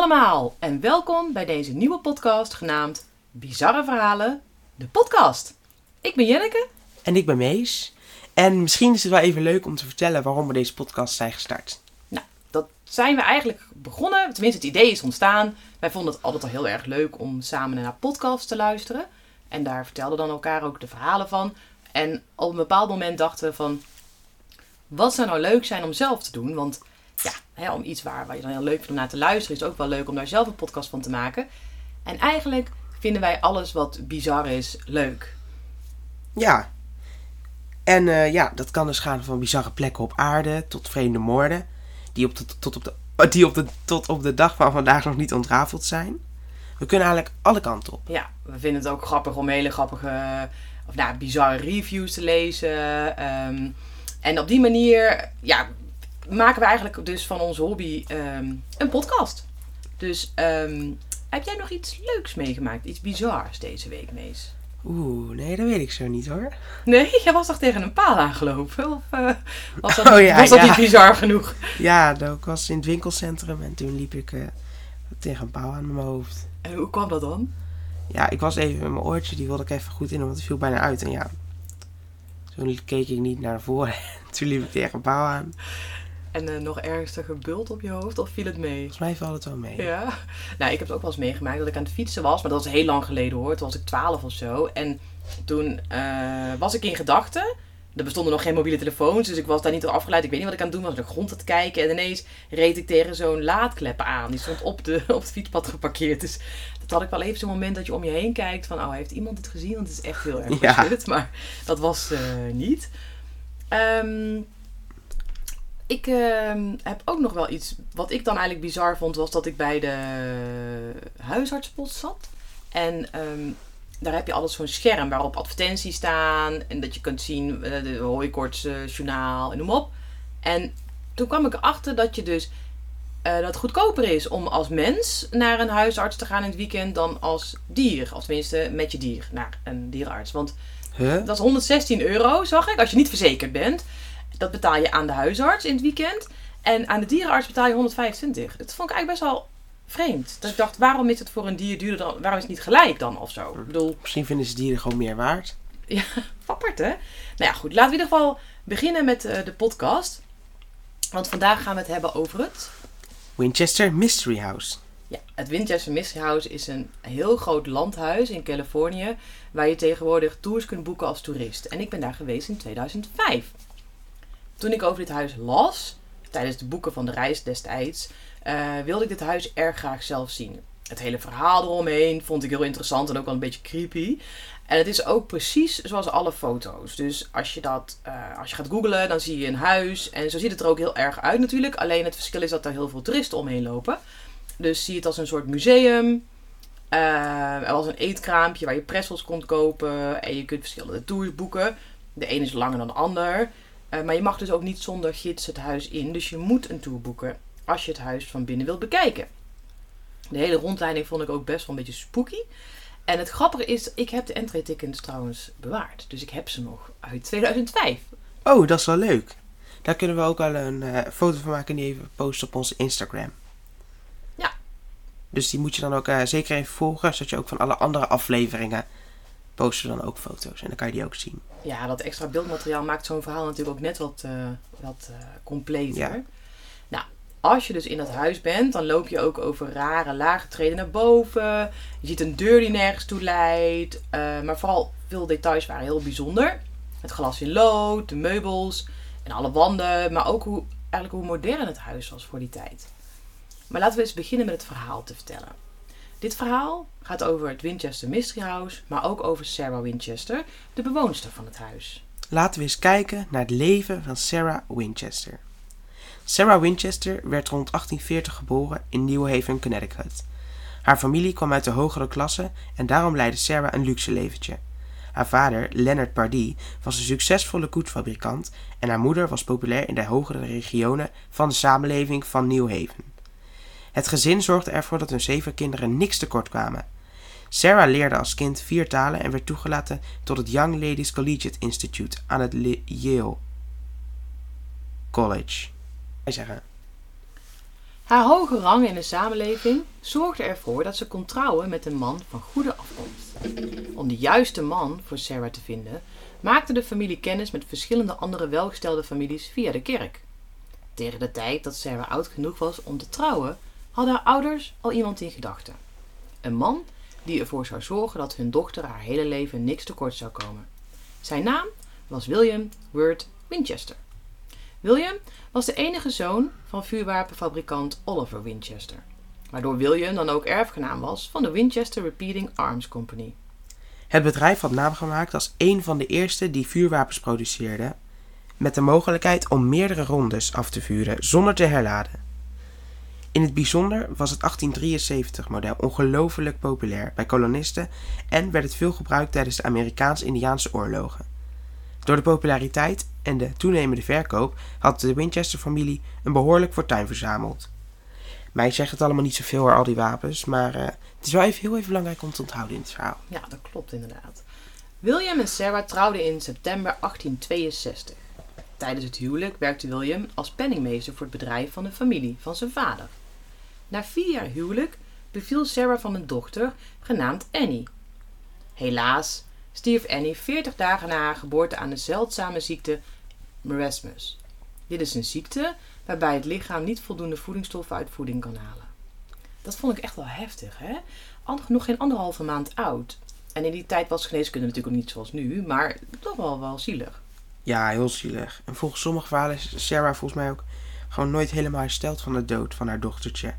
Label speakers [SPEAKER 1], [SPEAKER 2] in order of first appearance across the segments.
[SPEAKER 1] allemaal en welkom bij deze nieuwe podcast genaamd Bizarre Verhalen, de podcast. Ik ben Jenneke.
[SPEAKER 2] En ik ben Mees. En misschien is het wel even leuk om te vertellen waarom we deze podcast zijn gestart.
[SPEAKER 1] Nou, dat zijn we eigenlijk begonnen, tenminste het idee is ontstaan. Wij vonden het altijd al heel erg leuk om samen naar podcasts te luisteren. En daar vertelden dan elkaar ook de verhalen van. En op een bepaald moment dachten we van, wat zou nou leuk zijn om zelf te doen? Want ja, hè, om iets waar, waar je dan heel leuk vindt om naar te luisteren, is het ook wel leuk om daar zelf een podcast van te maken. En eigenlijk vinden wij alles wat bizar is leuk.
[SPEAKER 2] Ja. En eh, ja, dat kan dus gaan van bizarre plekken op aarde tot vreemde moorden. Die op de, tot, op de, die op de, tot op de dag van vandaag nog niet ontrafeld zijn. We kunnen eigenlijk alle kanten op.
[SPEAKER 1] Ja, we vinden het ook grappig om hele grappige, of nou, bizarre reviews te lezen. Ehm, en op die manier, ja, maken we eigenlijk dus van onze hobby ehm, een podcast. Dus ehm, heb jij nog iets leuks meegemaakt? Iets bizars deze week, Mees?
[SPEAKER 2] Oeh, nee, dat weet ik zo niet hoor.
[SPEAKER 1] Nee, jij was toch tegen een paal aangelopen? Of eh, was dat,
[SPEAKER 2] Oh ja,
[SPEAKER 1] was dat
[SPEAKER 2] ja.
[SPEAKER 1] niet bizar genoeg?
[SPEAKER 2] Ja, ik was in het winkelcentrum en toen liep ik eh, tegen een pauw aan mijn hoofd.
[SPEAKER 1] En hoe kwam dat dan?
[SPEAKER 2] Ja, ik was even met mijn oortje, die wilde ik even goed in, want het viel bijna uit. En ja, toen keek ik niet naar voren. toen liep ik tegen een pauw aan.
[SPEAKER 1] En eh, nog ernstige bult op je hoofd of viel het mee?
[SPEAKER 2] Volgens mij valt het wel mee.
[SPEAKER 1] Ja. Nou, ik heb het ook wel eens meegemaakt dat ik aan het fietsen was. Maar dat was heel lang geleden hoor. Toen was ik 12 of zo. En toen eh, was ik in gedachten. Er bestonden nog geen mobiele telefoons. Dus ik was daar niet door afgeleid. Ik weet niet wat ik aan het doen was. Ik naar de grond aan het kijken. En ineens reed ik tegen zo'n laadklep aan. Die stond op, de, op het fietspad geparkeerd. Dus dat had ik wel even zo'n moment dat je om je heen kijkt. Van, oh, heeft iemand het gezien? Want het is echt heel erg
[SPEAKER 2] Ja.
[SPEAKER 1] Maar dat was eh, niet. Ehm, ik ehm, heb ook nog wel iets. Wat ik dan eigenlijk bizar vond, was dat ik bij de huisartspot zat. En ehm, daar heb je altijd zo'n scherm waarop advertenties staan. En dat je kunt zien eh, de hooikoorts eh, journaal en noem op. En toen kwam ik erachter dat je dus eh, dat het goedkoper is om als mens naar een huisarts te gaan in het weekend dan als dier. Of tenminste met je dier naar een dierenarts. Want
[SPEAKER 2] Huh?
[SPEAKER 1] dat is 116 euro, zag ik, als je niet verzekerd bent. Dat betaal je aan de huisarts in het weekend. En aan de dierenarts betaal je 125. Dat vond ik eigenlijk best wel vreemd. Dat ik dacht, waarom is het voor een dier duurder dan... Waarom is het niet gelijk dan of zo? Ik bedoel,
[SPEAKER 2] Misschien vinden ze dieren gewoon meer waard.
[SPEAKER 1] apart hè? Nou ja, goed. Laten we in ieder geval beginnen met eh, de podcast. Want vandaag gaan we het hebben over het...
[SPEAKER 2] Winchester Mystery House.
[SPEAKER 1] Ja, het Winchester Mystery House is een heel groot landhuis in Californië. Waar je tegenwoordig tours kunt boeken als toerist. En ik ben daar geweest in 2005. Toen ik over dit huis las, tijdens de boeken van de reis destijds, eh, wilde ik dit huis erg graag zelf zien. Het hele verhaal eromheen vond ik heel interessant en ook wel een beetje creepy. En het is ook precies zoals alle foto's. Dus als je, dat, eh, als je gaat googlen, dan zie je een huis. En zo ziet het er ook heel erg uit natuurlijk. Alleen het verschil is dat er heel veel toeristen omheen lopen. Dus zie het als een soort museum. Eh, er was een eetkraampje waar je pretzels kon kopen. En je kunt verschillende tours boeken. De ene is langer dan de ander. Eh, maar je mag dus ook niet zonder gids het huis in. Dus je moet een tour boeken als je het huis van binnen wilt bekijken. De hele rondleiding vond ik ook best wel een beetje spooky. En het grappige is, ik heb de entree tickets trouwens bewaard. Dus ik heb ze nog uit 2005.
[SPEAKER 2] Oh, dat is wel leuk. Daar kunnen we ook wel een eh, foto van maken en die even posten op onze Instagram.
[SPEAKER 1] Ja.
[SPEAKER 2] Dus die moet je dan ook eh, zeker even volgen, zodat je ook van alle andere afleveringen posten dan ook foto's. En dan kan je die ook zien.
[SPEAKER 1] Ja, dat extra beeldmateriaal maakt zo'n verhaal natuurlijk ook net wat, eh, wat eh, completer.
[SPEAKER 2] Ja.
[SPEAKER 1] Nou, als je dus in dat huis bent, dan loop je ook over rare lage treden naar boven. Je ziet een deur die nergens toe leidt. eh, maar vooral veel details waren heel bijzonder. Het glas in lood, de meubels en alle wanden. Maar ook hoe, eigenlijk hoe modern het huis was voor die tijd. Maar laten we eens beginnen met het verhaal te vertellen. Dit verhaal gaat over het Winchester Mystery House, maar ook over Sarah Winchester, de bewoonster van het huis.
[SPEAKER 2] Laten we eens kijken naar het leven van Sarah Winchester. Sarah Winchester werd rond 1840 geboren in New Haven, Connecticut. Haar familie kwam uit de hogere klasse en daarom leidde Sarah een luxe leventje. Haar vader, Leonard Pardee, was een succesvolle koetsfabrikant en haar moeder was populair in de hogere regionen van de samenleving van New Haven. Het gezin zorgde ervoor dat hun zeven kinderen niks tekort kwamen. Sarah leerde als kind vier talen en werd toegelaten tot het Young Ladies Collegiate Institute aan het Le- Yale College. Zeggen,
[SPEAKER 1] Haar hoge rang in de samenleving zorgde ervoor dat ze kon trouwen met een man van goede afkomst. Om de juiste man voor Sarah te vinden, maakte de familie kennis met verschillende andere welgestelde families via de kerk. Tegen de tijd dat Sarah oud genoeg was om te trouwen, hadden haar ouders al iemand in gedachten. Een man die ervoor zou zorgen dat hun dochter haar hele leven niks tekort zou komen. Zijn naam was William Word Winchester. William was de enige zoon van vuurwapenfabrikant Oliver Winchester, waardoor William dan ook erfgenaam was van de Winchester Repeating Arms Company.
[SPEAKER 2] Het bedrijf had naam gemaakt als een van de eerste die vuurwapens produceerde, met de mogelijkheid om meerdere rondes af te vuren zonder te herladen. In het bijzonder was het 1873-model ongelooflijk populair bij kolonisten en werd het veel gebruikt tijdens de Amerikaans-Indiaanse oorlogen. Door de populariteit en de toenemende verkoop had de Winchester-familie een behoorlijk fortuin verzameld. Mij zegt het allemaal niet zoveel hoor, al die wapens, maar uh, het is wel heel even belangrijk om te onthouden in het verhaal.
[SPEAKER 1] Ja, dat klopt inderdaad. William en Sarah trouwden in september 1862. Tijdens het huwelijk werkte William als penningmeester voor het bedrijf van de familie van zijn vader. Na vier jaar huwelijk beviel Sarah van een dochter genaamd Annie. Helaas stierf Annie 40 dagen na haar geboorte aan de zeldzame ziekte marasmus. Dit is een ziekte waarbij het lichaam niet voldoende voedingsstoffen uit voeding kan halen. Dat vond ik echt wel heftig, hè? Nog geen anderhalve maand oud. En in die tijd was geneeskunde natuurlijk ook niet zoals nu, maar toch wel wel zielig.
[SPEAKER 2] Ja, heel zielig. En volgens sommige verhalen is Sarah volgens mij ook gewoon nooit helemaal hersteld van de dood van haar dochtertje.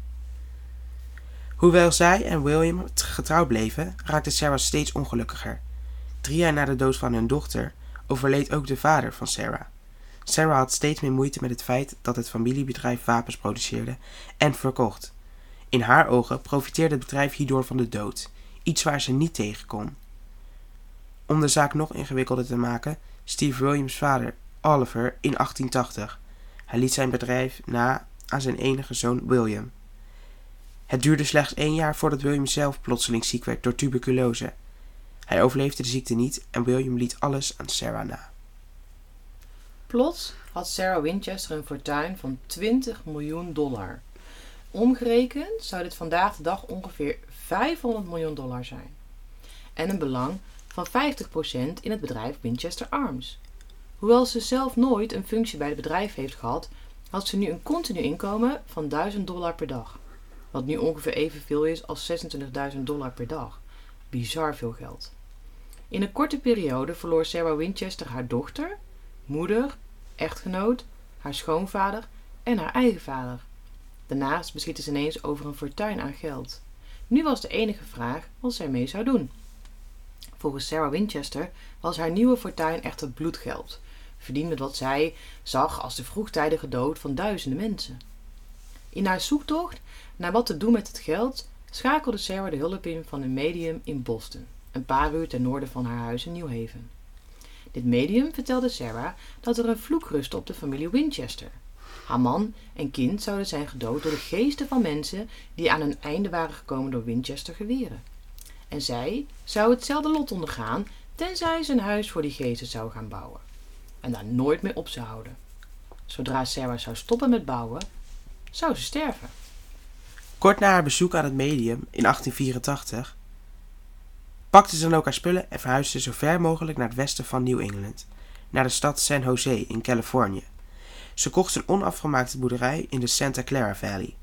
[SPEAKER 2] Hoewel zij en William getrouwd bleven, raakte Sarah steeds ongelukkiger. Drie jaar na de dood van hun dochter overleed ook de vader van Sarah. Sarah had steeds meer moeite met het feit dat het familiebedrijf wapens produceerde en verkocht. In haar ogen profiteerde het bedrijf hierdoor van de dood, iets waar ze niet tegen kon. Om de zaak nog ingewikkelder te maken, stierf Williams vader Oliver in 1880. Hij liet zijn bedrijf na aan zijn enige zoon William. Het duurde slechts één jaar voordat William zelf plotseling ziek werd door tuberculose. Hij overleefde de ziekte niet en William liet alles aan Sarah na.
[SPEAKER 1] Plots had Sarah Winchester een fortuin van 20 miljoen dollar. Omgerekend zou dit vandaag de dag ongeveer 500 miljoen dollar zijn. En een belang van 50% in het bedrijf Winchester Arms. Hoewel ze zelf nooit een functie bij het bedrijf heeft gehad, had ze nu een continu inkomen van 1000 dollar per dag. Wat nu ongeveer evenveel is als 26.000 dollar per dag. Bizar veel geld. In een korte periode verloor Sarah Winchester haar dochter, moeder, echtgenoot, haar schoonvader en haar eigen vader. Daarnaast beschikte ze ineens over een fortuin aan geld. Nu was de enige vraag wat zij mee zou doen. Volgens Sarah Winchester was haar nieuwe fortuin echter bloedgeld, verdiend met wat zij zag als de vroegtijdige dood van duizenden mensen. In haar zoektocht naar wat te doen met het geld schakelde Sarah de hulp in van een medium in Boston, een paar uur ten noorden van haar huis in New Haven. Dit medium vertelde Sarah dat er een vloek rustte op de familie Winchester. Haar man en kind zouden zijn gedood door de geesten van mensen die aan hun einde waren gekomen door Winchester geweren. En zij zou hetzelfde lot ondergaan tenzij ze een huis voor die geesten zou gaan bouwen. En daar nooit meer op zou houden. Zodra Sarah zou stoppen met bouwen, zou ze sterven.
[SPEAKER 2] Kort na haar bezoek aan het medium in 1884 pakte ze dan ook haar spullen en verhuisde zo ver mogelijk naar het westen van New England, naar de stad San Jose in Californië. Ze kocht een onafgemaakte boerderij in de Santa Clara Valley.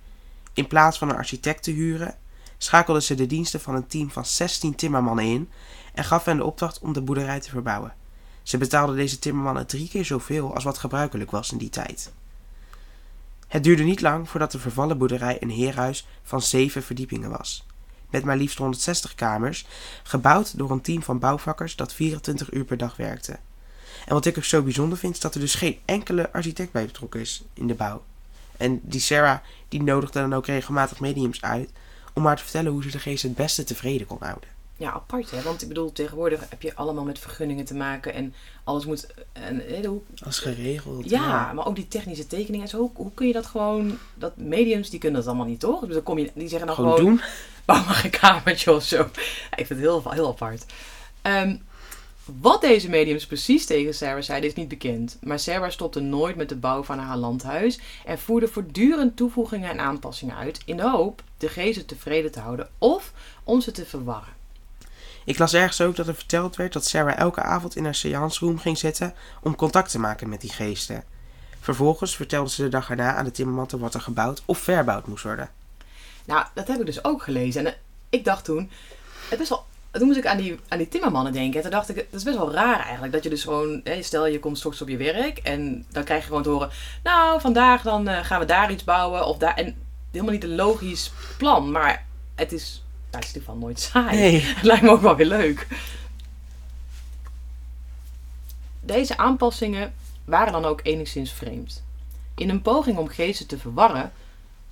[SPEAKER 2] In plaats van een architect te huren, schakelde ze de diensten van een team van 16 timmermannen in en gaf hen de opdracht om de boerderij te verbouwen. Ze betaalde deze timmermannen drie keer zoveel als wat gebruikelijk was in die tijd. Het duurde niet lang voordat de vervallen boerderij een heerhuis van zeven verdiepingen was. Met maar liefst 160 kamers, gebouwd door een team van bouwvakkers dat 24 uur per dag werkte. En wat ik ook zo bijzonder vind, is dat er dus geen enkele architect bij betrokken is in de bouw. En die Sarah, die nodigde dan ook regelmatig mediums uit om haar te vertellen hoe ze de geest het beste tevreden kon houden.
[SPEAKER 1] Ja, apart hè. Want ik bedoel, tegenwoordig heb je allemaal met vergunningen te maken en alles moet. En, eh, hoe,
[SPEAKER 2] Als geregeld.
[SPEAKER 1] ja, maar ook die technische tekeningen en zo. Hoe, hoe kun je dat gewoon. Dat mediums die kunnen dat allemaal niet, toch? Dus dan kom je, die zeggen dan
[SPEAKER 2] Gewoon
[SPEAKER 1] gewoon.
[SPEAKER 2] doen.
[SPEAKER 1] Bouw maar een kamertje of zo. Ik vind het heel, heel apart. Ehm, Wat deze mediums precies tegen Sarah zeiden is niet bekend. Maar Sarah stopte nooit met de bouw van haar landhuis en voerde voortdurend toevoegingen en aanpassingen uit in de hoop de geesten tevreden te houden of om ze te verwarren.
[SPEAKER 2] Ik las ergens ook dat er verteld werd dat Sarah elke avond in haar seance room ging zitten om contact te maken met die geesten. Vervolgens vertelde ze de dag erna aan de timmermatten wat er gebouwd of verbouwd moest worden.
[SPEAKER 1] Nou, dat heb ik dus ook gelezen. En eh, ik dacht toen, het best wel, toen moest ik aan die, aan die timmermannen denken. En toen dacht ik, dat is best wel raar eigenlijk. Dat je dus gewoon, stel je komt straks op je werk en dan krijg je gewoon te horen, nou vandaag dan eh, gaan we daar iets bouwen of daar. En helemaal niet een logisch plan, maar het is, ieder geval nooit saai.
[SPEAKER 2] Nee.
[SPEAKER 1] Het lijkt me ook wel weer leuk. Deze aanpassingen waren dan ook enigszins vreemd. In een poging om geesten te verwarren,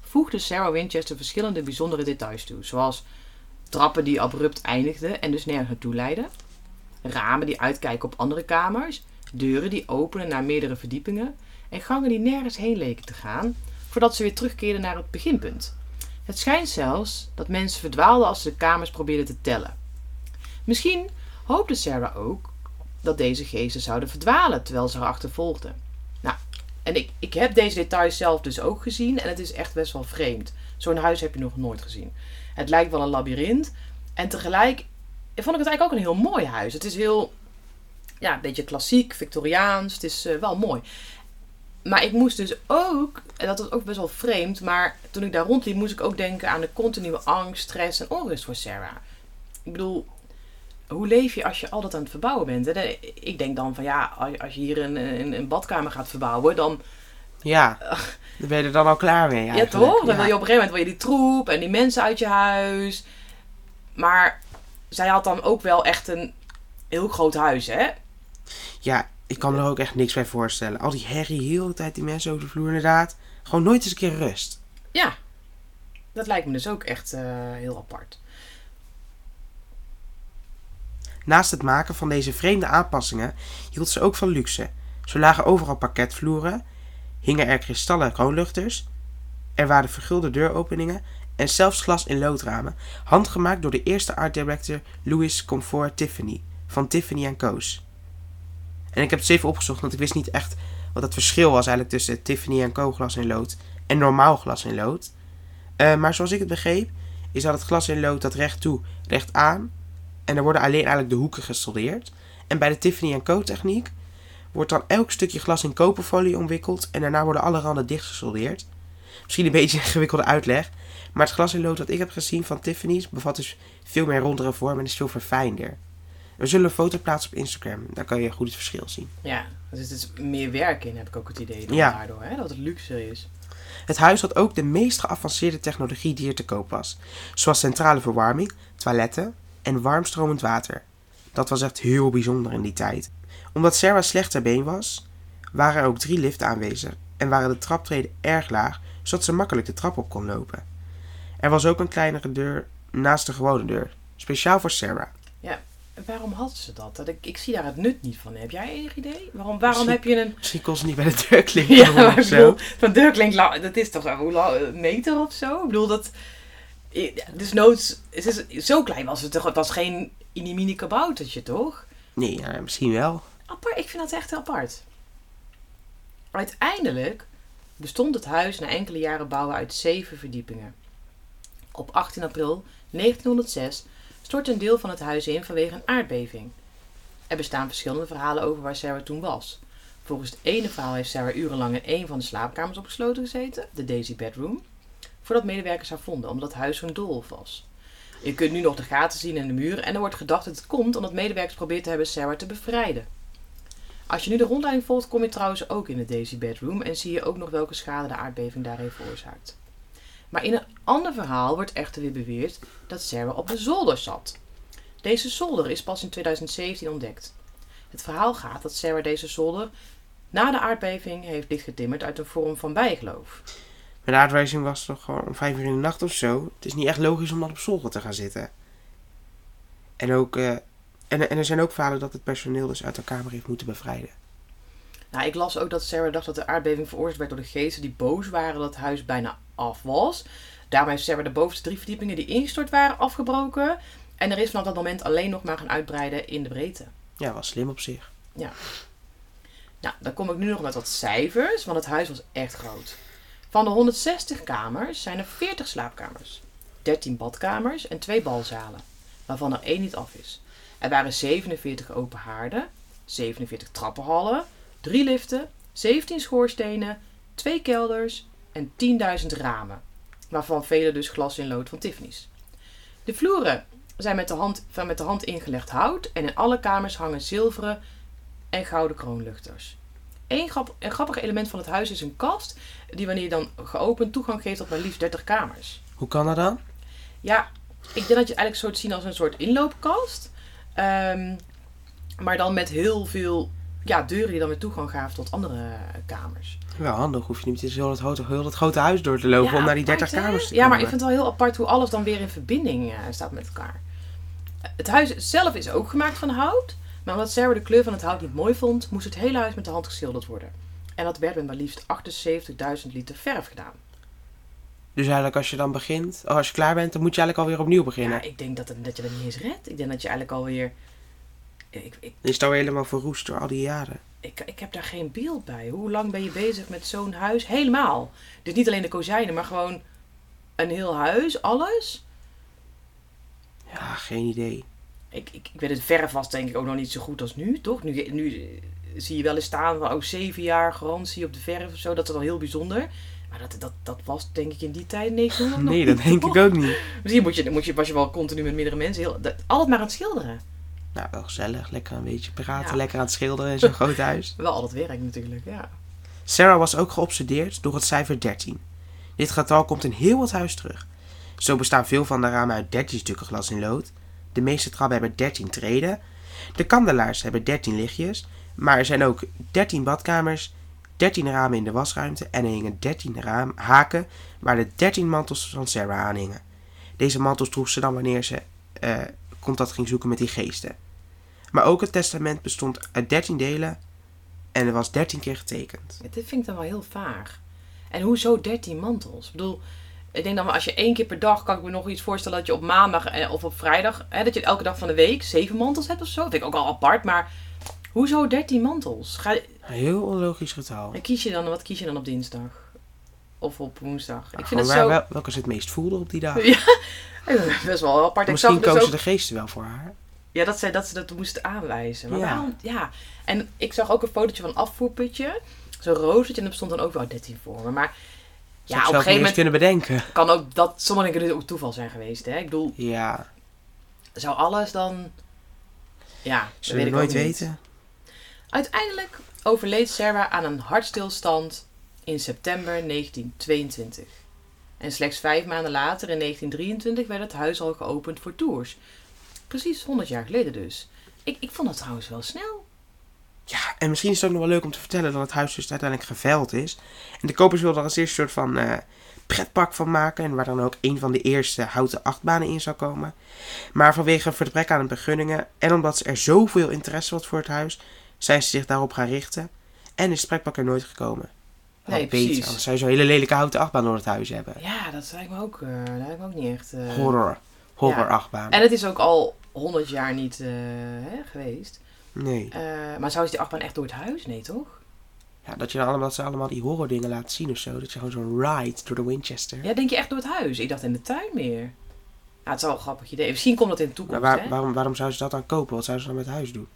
[SPEAKER 1] voegde Sarah Winchester verschillende bijzondere details toe, zoals trappen die abrupt eindigden en dus nergens naartoe leidden, ramen die uitkijken op andere kamers, deuren die openen naar meerdere verdiepingen en gangen die nergens heen leken te gaan, voordat ze weer terugkeerden naar het beginpunt. Het schijnt zelfs dat mensen verdwaalden als ze de kamers probeerden te tellen. Misschien hoopte Sarah ook dat deze geesten zouden verdwalen terwijl ze haar achtervolgden. Nou, en ik, ik heb deze details zelf dus ook gezien en het is echt best wel vreemd. Zo'n huis heb je nog nooit gezien. Het lijkt wel een labyrint en tegelijk vond ik het eigenlijk ook een heel mooi huis. Het is heel, ja, een beetje klassiek, Victoriaans. Het is eh, wel mooi. Maar ik moest dus ook, en dat was ook best wel vreemd, maar toen ik daar rondliep moest ik ook denken aan de continue angst, stress en onrust voor Sarah. Ik bedoel, hoe leef je als je altijd aan het verbouwen bent? Hè? Ik denk dan van ja, als- je hier een, een, een badkamer gaat verbouwen, dan.
[SPEAKER 2] Ja, daar ben je er dan al klaar mee
[SPEAKER 1] Ja, toch? Dan
[SPEAKER 2] Ja.
[SPEAKER 1] wil je op een gegeven moment wil je die troep en die mensen uit je huis. Maar zij had dan ook wel echt een heel groot huis, hè?
[SPEAKER 2] Ja, ik kan me er ook echt niks bij voorstellen. Al die herrie, heel de tijd die mensen over de vloer inderdaad. Gewoon nooit eens een keer rust.
[SPEAKER 1] Ja. Dat lijkt me dus ook echt eh, heel apart.
[SPEAKER 2] Naast het maken van deze vreemde aanpassingen hield ze ook van luxe. Zo lagen overal parketvloeren, hingen er kristallen kroonluchters, er waren vergulde deuropeningen en zelfs glas in loodramen, handgemaakt door de eerste art director Louis Comfort Tiffany van Tiffany Co's. En ik heb het eens even opgezocht, want ik wist niet echt wat het verschil was eigenlijk tussen Tiffany Co glas in lood en normaal glas in lood. Eh, maar zoals ik het begreep, is dat het glas in lood dat recht toe, recht aan en er worden alleen eigenlijk de hoeken gesoldeerd. En bij de Tiffany Co techniek wordt dan elk stukje glas in koperfolie omwikkeld en daarna worden alle randen dicht gesoldeerd. Misschien een beetje een ingewikkelde uitleg, maar het glas in lood dat ik heb gezien van Tiffany's bevat dus veel meer rondere vorm en is veel verfijnder. We zullen een foto plaatsen op Instagram, daar kan je goed het verschil zien.
[SPEAKER 1] Ja, er zit dus meer werk in, heb ik ook het idee. Dan
[SPEAKER 2] Ja.
[SPEAKER 1] Daardoor, hè? Dat het luxe is.
[SPEAKER 2] Het huis had ook de meest geavanceerde technologie die er te koop was, zoals centrale verwarming, toiletten en warmstromend water. Dat was echt heel bijzonder in die tijd. Omdat Sarah slecht ter been was, waren er ook drie liften aanwezig en waren de traptreden erg laag, zodat ze makkelijk de trap op kon lopen. Er was ook een kleinere deur naast de gewone deur, speciaal voor Sarah.
[SPEAKER 1] En waarom hadden ze dat? dat ik, ik zie daar het nut niet van. Heb jij enig idee? Waarom, waarom heb je een...
[SPEAKER 2] Misschien kon ze niet bij de deur klinken
[SPEAKER 1] Ja, maar
[SPEAKER 2] of
[SPEAKER 1] ik
[SPEAKER 2] zo.
[SPEAKER 1] bedoel, van deurklink, dat is toch een meter of zo? Ik bedoel, dat... Dus noods... Het is, zo klein was het toch? Het was geen mini kaboutertje, toch?
[SPEAKER 2] Nee, ja, misschien wel.
[SPEAKER 1] Apart, ik vind dat echt apart. Uiteindelijk bestond het huis na enkele jaren bouwen uit zeven verdiepingen. Op 18 april 1906 stortte een deel van het huis in vanwege een aardbeving. Er bestaan verschillende verhalen over waar Sarah toen was. Volgens het ene verhaal heeft Sarah urenlang in een van de slaapkamers opgesloten gezeten, de Daisy Bedroom, voordat medewerkers haar vonden, omdat het huis zo'n doolhof was. Je kunt nu nog de gaten zien in de muur en er wordt gedacht dat het komt omdat medewerkers probeert te hebben Sarah te bevrijden. Als je nu de rondleiding volgt, kom je trouwens ook in de Daisy Bedroom en zie je ook nog welke schade de aardbeving daar heeft veroorzaakt. Maar in een ander verhaal wordt echter weer beweerd dat Sarah op de zolder zat. Deze zolder is pas in 2017 ontdekt. Het verhaal gaat dat Sarah deze zolder na de aardbeving heeft dichtgetimmerd uit een vorm van bijgeloof.
[SPEAKER 2] Maar de aardwijzing was toch gewoon om vijf uur in de nacht of zo. Het is niet echt logisch om dan op zolder te gaan zitten. En, ook, eh, en, en er zijn ook verhalen dat het personeel dus uit de kamer heeft moeten bevrijden.
[SPEAKER 1] Nou, ik las ook dat Sarah dacht dat de aardbeving veroorzaakt werd door de geesten die boos waren dat het huis bijna af was. Daarom heeft Sarah de bovenste drie verdiepingen die ingestort waren afgebroken. En er is vanaf dat moment alleen nog maar gaan uitbreiden in de breedte.
[SPEAKER 2] Ja, was slim op zich.
[SPEAKER 1] Nou, dan kom ik nu nog met wat cijfers, want het huis was echt groot. Van de 160 kamers zijn er 40 slaapkamers, 13 badkamers en 2 balzalen, waarvan er één niet af is. Er waren 47 open haarden, 47 trappenhallen, 3 liften, 17 schoorstenen, 2 kelders en 10.000 ramen, waarvan vele dus glas in lood van Tiffany's. De vloeren zijn met de, hand, van met de hand ingelegd hout en in alle kamers hangen zilveren en gouden kroonluchters. Eén grap, een grappig element van het huis is een kast die wanneer je dan geopend toegang geeft tot maar liefst 30 kamers.
[SPEAKER 2] Hoe kan dat dan?
[SPEAKER 1] Ja, ik denk dat je het eigenlijk soort zien als een soort inloopkast. Ehm, maar dan met heel veel ja, deuren die dan weer toegang gaven tot andere eh, kamers.
[SPEAKER 2] Wel handig, hoef je niet eens heel het, grote, heel het grote huis door te lopen
[SPEAKER 1] Ja,
[SPEAKER 2] om naar die 30
[SPEAKER 1] apart, hè?
[SPEAKER 2] kamers te
[SPEAKER 1] Ja,
[SPEAKER 2] komen.
[SPEAKER 1] maar ik vind het wel heel apart hoe alles dan weer in verbinding eh, staat met elkaar. Het huis zelf is ook gemaakt van hout. Maar omdat Sarah de kleur van het hout niet mooi vond, moest het hele huis met de hand geschilderd worden. En dat werd met maar liefst 78.000 liter verf gedaan.
[SPEAKER 2] Dus eigenlijk als je dan begint, oh, als je klaar bent, dan moet je eigenlijk alweer opnieuw beginnen.
[SPEAKER 1] Ja, ik denk dat, het, dat je dat niet eens redt. Ik denk dat je eigenlijk alweer... Ik,
[SPEAKER 2] is het alweer helemaal verroest door al die jaren.
[SPEAKER 1] Ik, ik heb daar geen beeld bij. Hoe lang ben je bezig met zo'n huis? Helemaal. Dus niet alleen de kozijnen, maar gewoon een heel huis, alles.
[SPEAKER 2] Ja, geen idee.
[SPEAKER 1] Ik, ik, ik weet het verf was denk ik ook nog niet zo goed als nu, toch? Nu, nu zie je wel eens staan van oh, zeven jaar garantie op de verf of zo. Dat is dan heel bijzonder. Maar dat, dat, dat was denk ik in die tijd 1900 nog
[SPEAKER 2] Nee, dat denk ik ook niet.
[SPEAKER 1] Misschien moet je, moet je, was je wel continu met meerdere mensen. Heel, dat, altijd maar aan het schilderen.
[SPEAKER 2] Nou, wel gezellig. Lekker een beetje praten,
[SPEAKER 1] Ja.
[SPEAKER 2] lekker aan het schilderen in zo'n groot huis.
[SPEAKER 1] Wel al dat werk natuurlijk, ja.
[SPEAKER 2] Sarah was ook geobsedeerd door het cijfer 13. Dit getal komt in heel het huis terug. Zo bestaan veel van de ramen uit 13 stukken glas in lood. De meeste trappen hebben 13 treden. De kandelaars hebben 13 lichtjes. Maar er zijn ook 13 badkamers, 13 ramen in de wasruimte en er hingen 13 raam, haken waar de 13 mantels van Sarah aan hingen. Deze mantels droeg ze dan wanneer ze eh, contact ging zoeken met die geesten. Maar ook het testament bestond uit 13 delen en er was 13 keer getekend.
[SPEAKER 1] Ja, Dit vind ik dan wel heel vaag. En hoezo 13 mantels? Ik bedoel, ik denk dan als je één keer per dag, kan ik me nog iets voorstellen dat je op maandag eh, of op vrijdag, hè, dat je elke dag van de week zeven mantels hebt of zo. Dat vind ik ook al apart, maar hoezo 13 mantels? Ga,
[SPEAKER 2] heel onlogisch getal.
[SPEAKER 1] en kies je dan, wat kies je dan op dinsdag? Of op woensdag?
[SPEAKER 2] Nou,
[SPEAKER 1] ik vind het zo...
[SPEAKER 2] wel- welke ze het meest voelde op die dag.
[SPEAKER 1] Ja, best wel apart. Ik
[SPEAKER 2] Misschien
[SPEAKER 1] dus
[SPEAKER 2] kozen
[SPEAKER 1] ook,
[SPEAKER 2] de geesten wel voor haar.
[SPEAKER 1] Ja, dat, ze, dat ze dat moesten aanwijzen. Maar
[SPEAKER 2] Ja.
[SPEAKER 1] waarom? Ja. En ik zag ook een fotootje van een afvoerputje. Zo'n roosetje en er stond dan ook wel 13 voor me. Maar
[SPEAKER 2] Zou
[SPEAKER 1] ja, op een gegeven moment
[SPEAKER 2] kunnen bedenken.
[SPEAKER 1] kan ook dat sommige dingen ook toeval zijn geweest. Hè? Ik bedoel,
[SPEAKER 2] Ja,
[SPEAKER 1] zou alles dan... Ja,
[SPEAKER 2] zullen we nooit weten.
[SPEAKER 1] Uiteindelijk overleed Sarah aan een hartstilstand in september 1922. En slechts vijf maanden later, in 1923, werd het huis al geopend voor tours. Precies 100 jaar geleden dus. Ik, ik vond dat trouwens wel snel.
[SPEAKER 2] Ja, en misschien is het ook nog wel leuk om te vertellen dat het huis dus uiteindelijk geveild is. En de kopers wilden er als eerste soort van eh, pretpark van maken. En waar dan ook een van de eerste houten achtbanen in zou komen. Maar vanwege een vertrek aan de begunningen en omdat er zoveel interesse was voor het huis, zijn ze zich daarop gaan richten. En is het pretpark er nooit gekomen. Wel
[SPEAKER 1] Nee,
[SPEAKER 2] beter,
[SPEAKER 1] precies.
[SPEAKER 2] Anders zou je zo'n hele lelijke houten achtbaan door het huis hebben.
[SPEAKER 1] Ja, dat lijkt me ook, eh, dat lijkt me ook niet echt... eh,
[SPEAKER 2] Horror. Horror
[SPEAKER 1] ja.
[SPEAKER 2] achtbaan.
[SPEAKER 1] En het is ook al 100 jaar niet eh, hè, geweest.
[SPEAKER 2] Nee.
[SPEAKER 1] Eh, maar zou ze die achtbaan echt door het huis? Nee, toch?
[SPEAKER 2] Ja, dat, je dan allemaal, dat ze allemaal die horror dingen laten zien of zo. Dat je gewoon zo'n ride door de Winchester.
[SPEAKER 1] Ja, denk je echt door het huis? Ik dacht in de tuin meer. Ja, het is wel een grappig idee. Misschien komt dat in de
[SPEAKER 2] Maar
[SPEAKER 1] toekomst,
[SPEAKER 2] waar-
[SPEAKER 1] hè?
[SPEAKER 2] waarom, waarom zou ze dat dan kopen? Wat zou ze dan met het huis doen?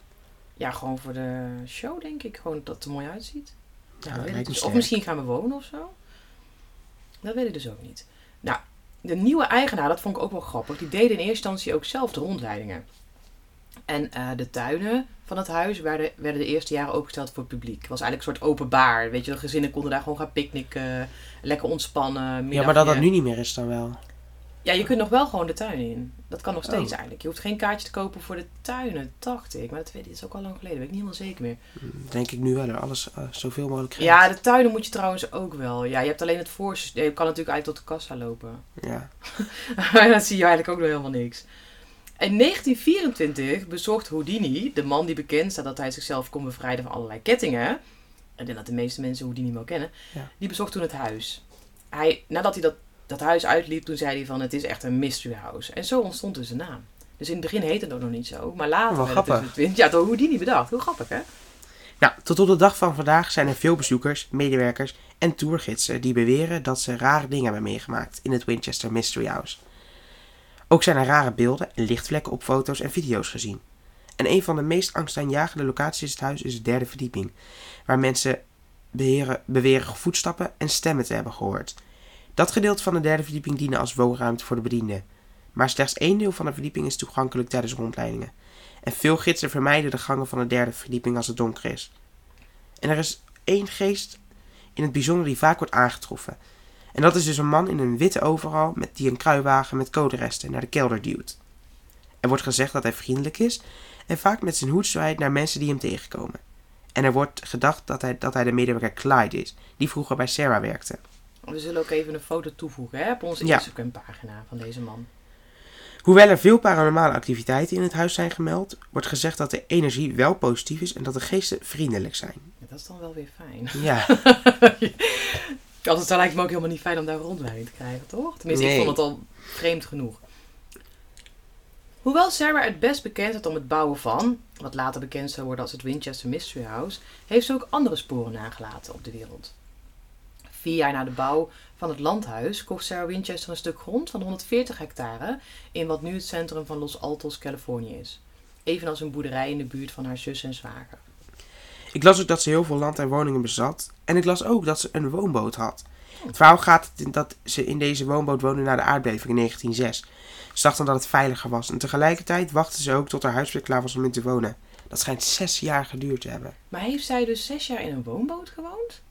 [SPEAKER 1] Ja, gewoon voor de show, denk ik. Gewoon dat het er mooi uitziet. Ja, weet ik dus. Of misschien gaan we wonen of zo. Dat weet ik dus ook niet. Nou, de nieuwe eigenaar, dat vond ik ook wel grappig. Die deden in eerste instantie ook zelf de rondleidingen. En eh, de tuinen van het huis werden, werden de eerste jaren opengesteld voor het publiek. Het was eigenlijk een soort openbaar. Weet je, de gezinnen konden daar gewoon gaan picknicken, lekker ontspannen.
[SPEAKER 2] Ja, maar dat dat nu niet meer is dan wel.
[SPEAKER 1] Ja, je kunt nog wel gewoon de tuin in. Dat kan nog steeds
[SPEAKER 2] Oh.
[SPEAKER 1] eigenlijk. Je hoeft geen kaartje te kopen voor de tuinen, dacht ik. Maar dat weet ik, dat is ook al lang geleden. weet ik niet helemaal zeker meer.
[SPEAKER 2] Dat Denk ik nu wel. hoor. Alles eh, zoveel mogelijk geld.
[SPEAKER 1] Ja, de tuinen moet je trouwens ook wel. Ja, je hebt alleen het voorsysteem. Je kan natuurlijk eigenlijk tot de kassa lopen.
[SPEAKER 2] Ja.
[SPEAKER 1] Maar dan zie je eigenlijk ook nog helemaal niks. In 1924 bezocht Houdini, de man die bekend staat dat hij zichzelf kon bevrijden van allerlei kettingen. Ik denk dat de meeste mensen Houdini wel kennen.
[SPEAKER 2] Ja.
[SPEAKER 1] Die bezocht toen het huis. Hij, nadat hij dat, dat huis uitliep, toen zei hij van het is echt een mystery house. En zo ontstond dus de naam. Dus in het begin heette het ook nog niet zo. Maar later
[SPEAKER 2] Wel
[SPEAKER 1] het dus
[SPEAKER 2] grappig.
[SPEAKER 1] het Ja, dat Houdini bedacht. Hoe grappig, hè?
[SPEAKER 2] Nou, tot op de dag van vandaag zijn er veel bezoekers, medewerkers en tourgidsen die beweren dat ze rare dingen hebben meegemaakt in het Winchester Mystery House. Ook zijn er rare beelden en lichtvlekken op foto's en video's gezien. En een van de meest angstaanjagende locaties in het huis is de derde verdieping, waar mensen beheren, beweren voetstappen en stemmen te hebben gehoord. Dat gedeelte van de derde verdieping dienen als woonruimte voor de bedienden. Maar slechts één deel van de verdieping is toegankelijk tijdens rondleidingen. En veel gidsen vermijden de gangen van de derde verdieping als het donker is. En er is één geest in het bijzonder die vaak wordt aangetroffen. En dat is dus een man in een witte overal met die een kruiwagen met coderesten naar de kelder duwt. Er wordt gezegd dat hij vriendelijk is en vaak met zijn hoed zwaait naar mensen die hem tegenkomen. En er wordt gedacht dat hij, dat hij de medewerker Clyde is, die vroeger bij Sarah werkte.
[SPEAKER 1] We zullen ook even een foto toevoegen hè, op onze
[SPEAKER 2] Ja.
[SPEAKER 1] Instagram-pagina van deze man.
[SPEAKER 2] Hoewel er veel paranormale activiteiten in het huis zijn gemeld, wordt gezegd dat de energie wel positief is en dat de geesten vriendelijk zijn.
[SPEAKER 1] Ja, dat is dan wel weer fijn.
[SPEAKER 2] Ja,
[SPEAKER 1] Anders lijkt me ook helemaal niet fijn om daar rondleiding te krijgen, toch? Tenminste, ik vond het al vreemd genoeg. Hoewel Sarah het best bekend staat om het bouwen van, wat later bekend zou worden als het Winchester Mystery House, heeft ze ook andere sporen nagelaten op de wereld. Vier jaar na de bouw van het landhuis kocht Sarah Winchester een stuk grond van 140 hectare in wat nu het centrum van Los Altos, Californië is. Evenals een boerderij in de buurt van haar zus en zwager.
[SPEAKER 2] ik las ook dat ze heel veel land en woningen bezat. En ik las ook dat ze een woonboot had. Het verhaal gaat in dat ze in deze woonboot woonde na de aardbeving in 1906. Ze dacht dan dat het veiliger was. En tegelijkertijd wachtte ze ook tot haar huis weer klaar was om in te wonen. Dat schijnt zes jaar geduurd te hebben.
[SPEAKER 1] Maar heeft zij dus zes jaar in een woonboot gewoond?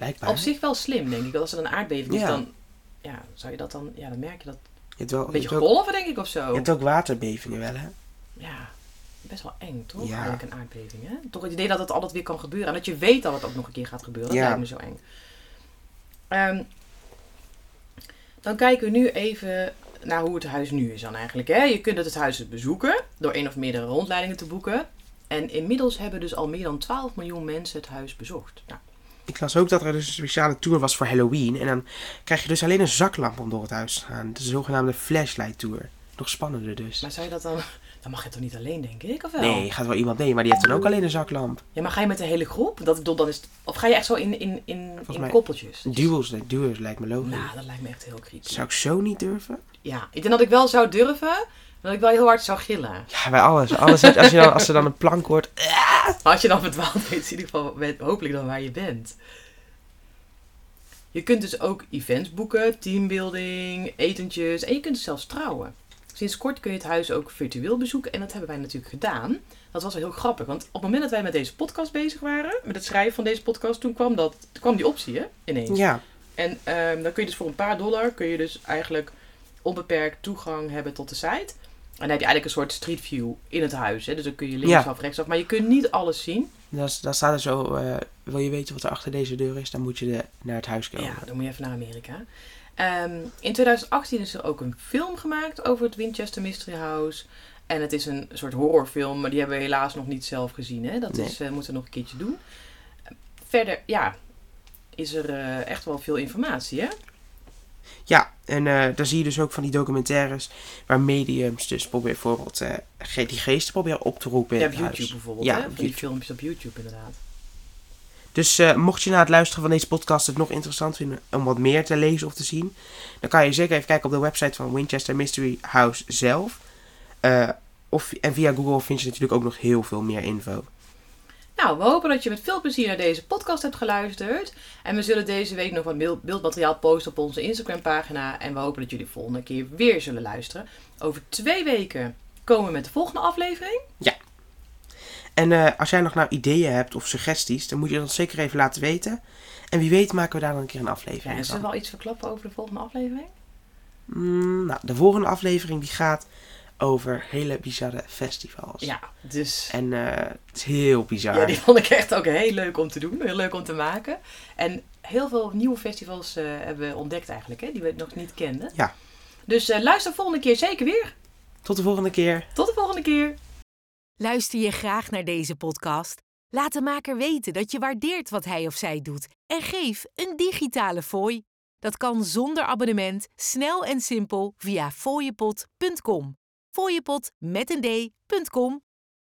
[SPEAKER 2] Blijkbaar.
[SPEAKER 1] Op zich wel slim, denk ik. Als er een aardbeving is,
[SPEAKER 2] Ja.
[SPEAKER 1] dan... Ja, zou je dat dan... Ja, dan merk je dat...
[SPEAKER 2] Je hebt wel,
[SPEAKER 1] Een
[SPEAKER 2] je
[SPEAKER 1] beetje
[SPEAKER 2] ook,
[SPEAKER 1] golven, denk ik, of zo.
[SPEAKER 2] je hebt ook waterbevingen wel, hè?
[SPEAKER 1] Ja, best wel eng, toch?
[SPEAKER 2] Ja.
[SPEAKER 1] Eigenlijk een aardbeving, hè? Toch het idee dat het altijd weer kan gebeuren. En dat je weet dat het ook nog een keer gaat gebeuren. Dat
[SPEAKER 2] Ja.
[SPEAKER 1] lijkt me zo eng. Ehm, dan kijken we nu even naar hoe het huis nu is dan eigenlijk. Hè? Je kunt het huis bezoeken door één of meerdere rondleidingen te boeken. En inmiddels hebben dus al meer dan 12 miljoen mensen het huis bezocht. Nou,
[SPEAKER 2] Ik las ook dat er dus een speciale tour was voor Halloween. En dan krijg je dus alleen een zaklamp om door het huis te gaan. De zogenaamde flashlight tour. Nog spannender dus.
[SPEAKER 1] maar zou je dat dan... Dan mag je toch niet alleen, denk ik, of wel?
[SPEAKER 2] Nee, gaat wel iemand mee, maar die heeft dan ook alleen een zaklamp.
[SPEAKER 1] Ja, maar ga je met de hele groep? Dat, dan is of ga je echt zo in, in, in, in koppeltjes?
[SPEAKER 2] Duels, duels lijkt me logisch.
[SPEAKER 1] Nou, dat lijkt me echt heel creepy.
[SPEAKER 2] Zou ik zo niet durven?
[SPEAKER 1] Ja, ik denk dat ik wel zou durven, dat ik wel heel hard zou gillen.
[SPEAKER 2] Ja, bij alles. alles als, je dan, als er dan een plank hoort.
[SPEAKER 1] Als je dan verdwaald weet, in ieder geval weet- hopelijk dan waar je bent. Je kunt dus ook events boeken, teambuilding, etentjes en je kunt zelfs trouwen. Sinds kort kun je het huis ook virtueel bezoeken en dat hebben wij natuurlijk gedaan. Dat was wel heel grappig, want op het moment dat wij met deze podcast bezig waren, met het schrijven van deze podcast, toen kwam, dat, toen kwam die optie hè, ineens.
[SPEAKER 2] Ja,
[SPEAKER 1] En ehm, dan kun je dus voor een paar dollar kun je dus eigenlijk onbeperkt toegang hebben tot de site. En dan heb je eigenlijk een soort street view in het huis. Hè? Dus dan kun je linksaf, rechtsaf. Maar je kunt niet alles zien.
[SPEAKER 2] daar staat er zo. eh, wil je weten wat er achter deze deur is? Dan moet je de, naar het huis komen.
[SPEAKER 1] Ja, dan moet je even naar Amerika. Ehm, in 2018 is er ook een film gemaakt over het Winchester Mystery House. En het is een soort horrorfilm, maar die hebben we helaas nog niet zelf gezien. Hè? Dat
[SPEAKER 2] Nee.
[SPEAKER 1] is, eh, moeten we nog een keertje doen. Verder, ja, is er eh, echt wel veel informatie, hè?
[SPEAKER 2] Ja, en eh, daar zie je dus ook van die documentaires waar mediums dus proberen bijvoorbeeld eh, die geesten proberen op te roepen in
[SPEAKER 1] Ja, op YouTube
[SPEAKER 2] huis.
[SPEAKER 1] bijvoorbeeld.
[SPEAKER 2] Ja,
[SPEAKER 1] hè?
[SPEAKER 2] op
[SPEAKER 1] Van die
[SPEAKER 2] YouTube.
[SPEAKER 1] filmpjes op YouTube inderdaad.
[SPEAKER 2] Dus eh, mocht je na het luisteren van deze podcast het nog interessant vinden om wat meer te lezen of te zien, dan kan je zeker even kijken op de website van Winchester Mystery House zelf. Of, en via Google vind je natuurlijk ook nog heel veel meer info.
[SPEAKER 1] Nou, we hopen dat je met veel plezier naar deze podcast hebt geluisterd. En we zullen deze week nog wat beeld- beeldmateriaal posten op onze Instagram pagina. En we hopen dat jullie de volgende keer weer zullen luisteren. Over twee weken komen we met de volgende aflevering.
[SPEAKER 2] En eh, als jij nog nou ideeën hebt of suggesties, dan moet je dat zeker even laten weten. En wie weet maken we daar dan een keer een
[SPEAKER 1] Ja,
[SPEAKER 2] aflevering
[SPEAKER 1] en zullen
[SPEAKER 2] van.
[SPEAKER 1] we al iets verklappen over de volgende aflevering?
[SPEAKER 2] Mm, nou, de volgende aflevering die gaat over hele bizarre festivals.
[SPEAKER 1] Ja, dus...
[SPEAKER 2] En eh, het is heel bizar.
[SPEAKER 1] Ja, die vond ik echt ook heel leuk om te doen. Heel leuk om te maken. En heel veel nieuwe festivals eh, hebben we ontdekt eigenlijk, hè, die we nog niet kenden.
[SPEAKER 2] Ja.
[SPEAKER 1] Dus eh, luister volgende keer zeker weer.
[SPEAKER 2] Tot de volgende keer.
[SPEAKER 1] Tot de volgende keer.
[SPEAKER 3] Luister je graag naar deze podcast? Laat de maker weten dat je waardeert wat hij of zij doet en geef een digitale fooi. Dat kan zonder abonnement, snel en simpel via fooiepot.com.
[SPEAKER 1] fooiepot met een d.com.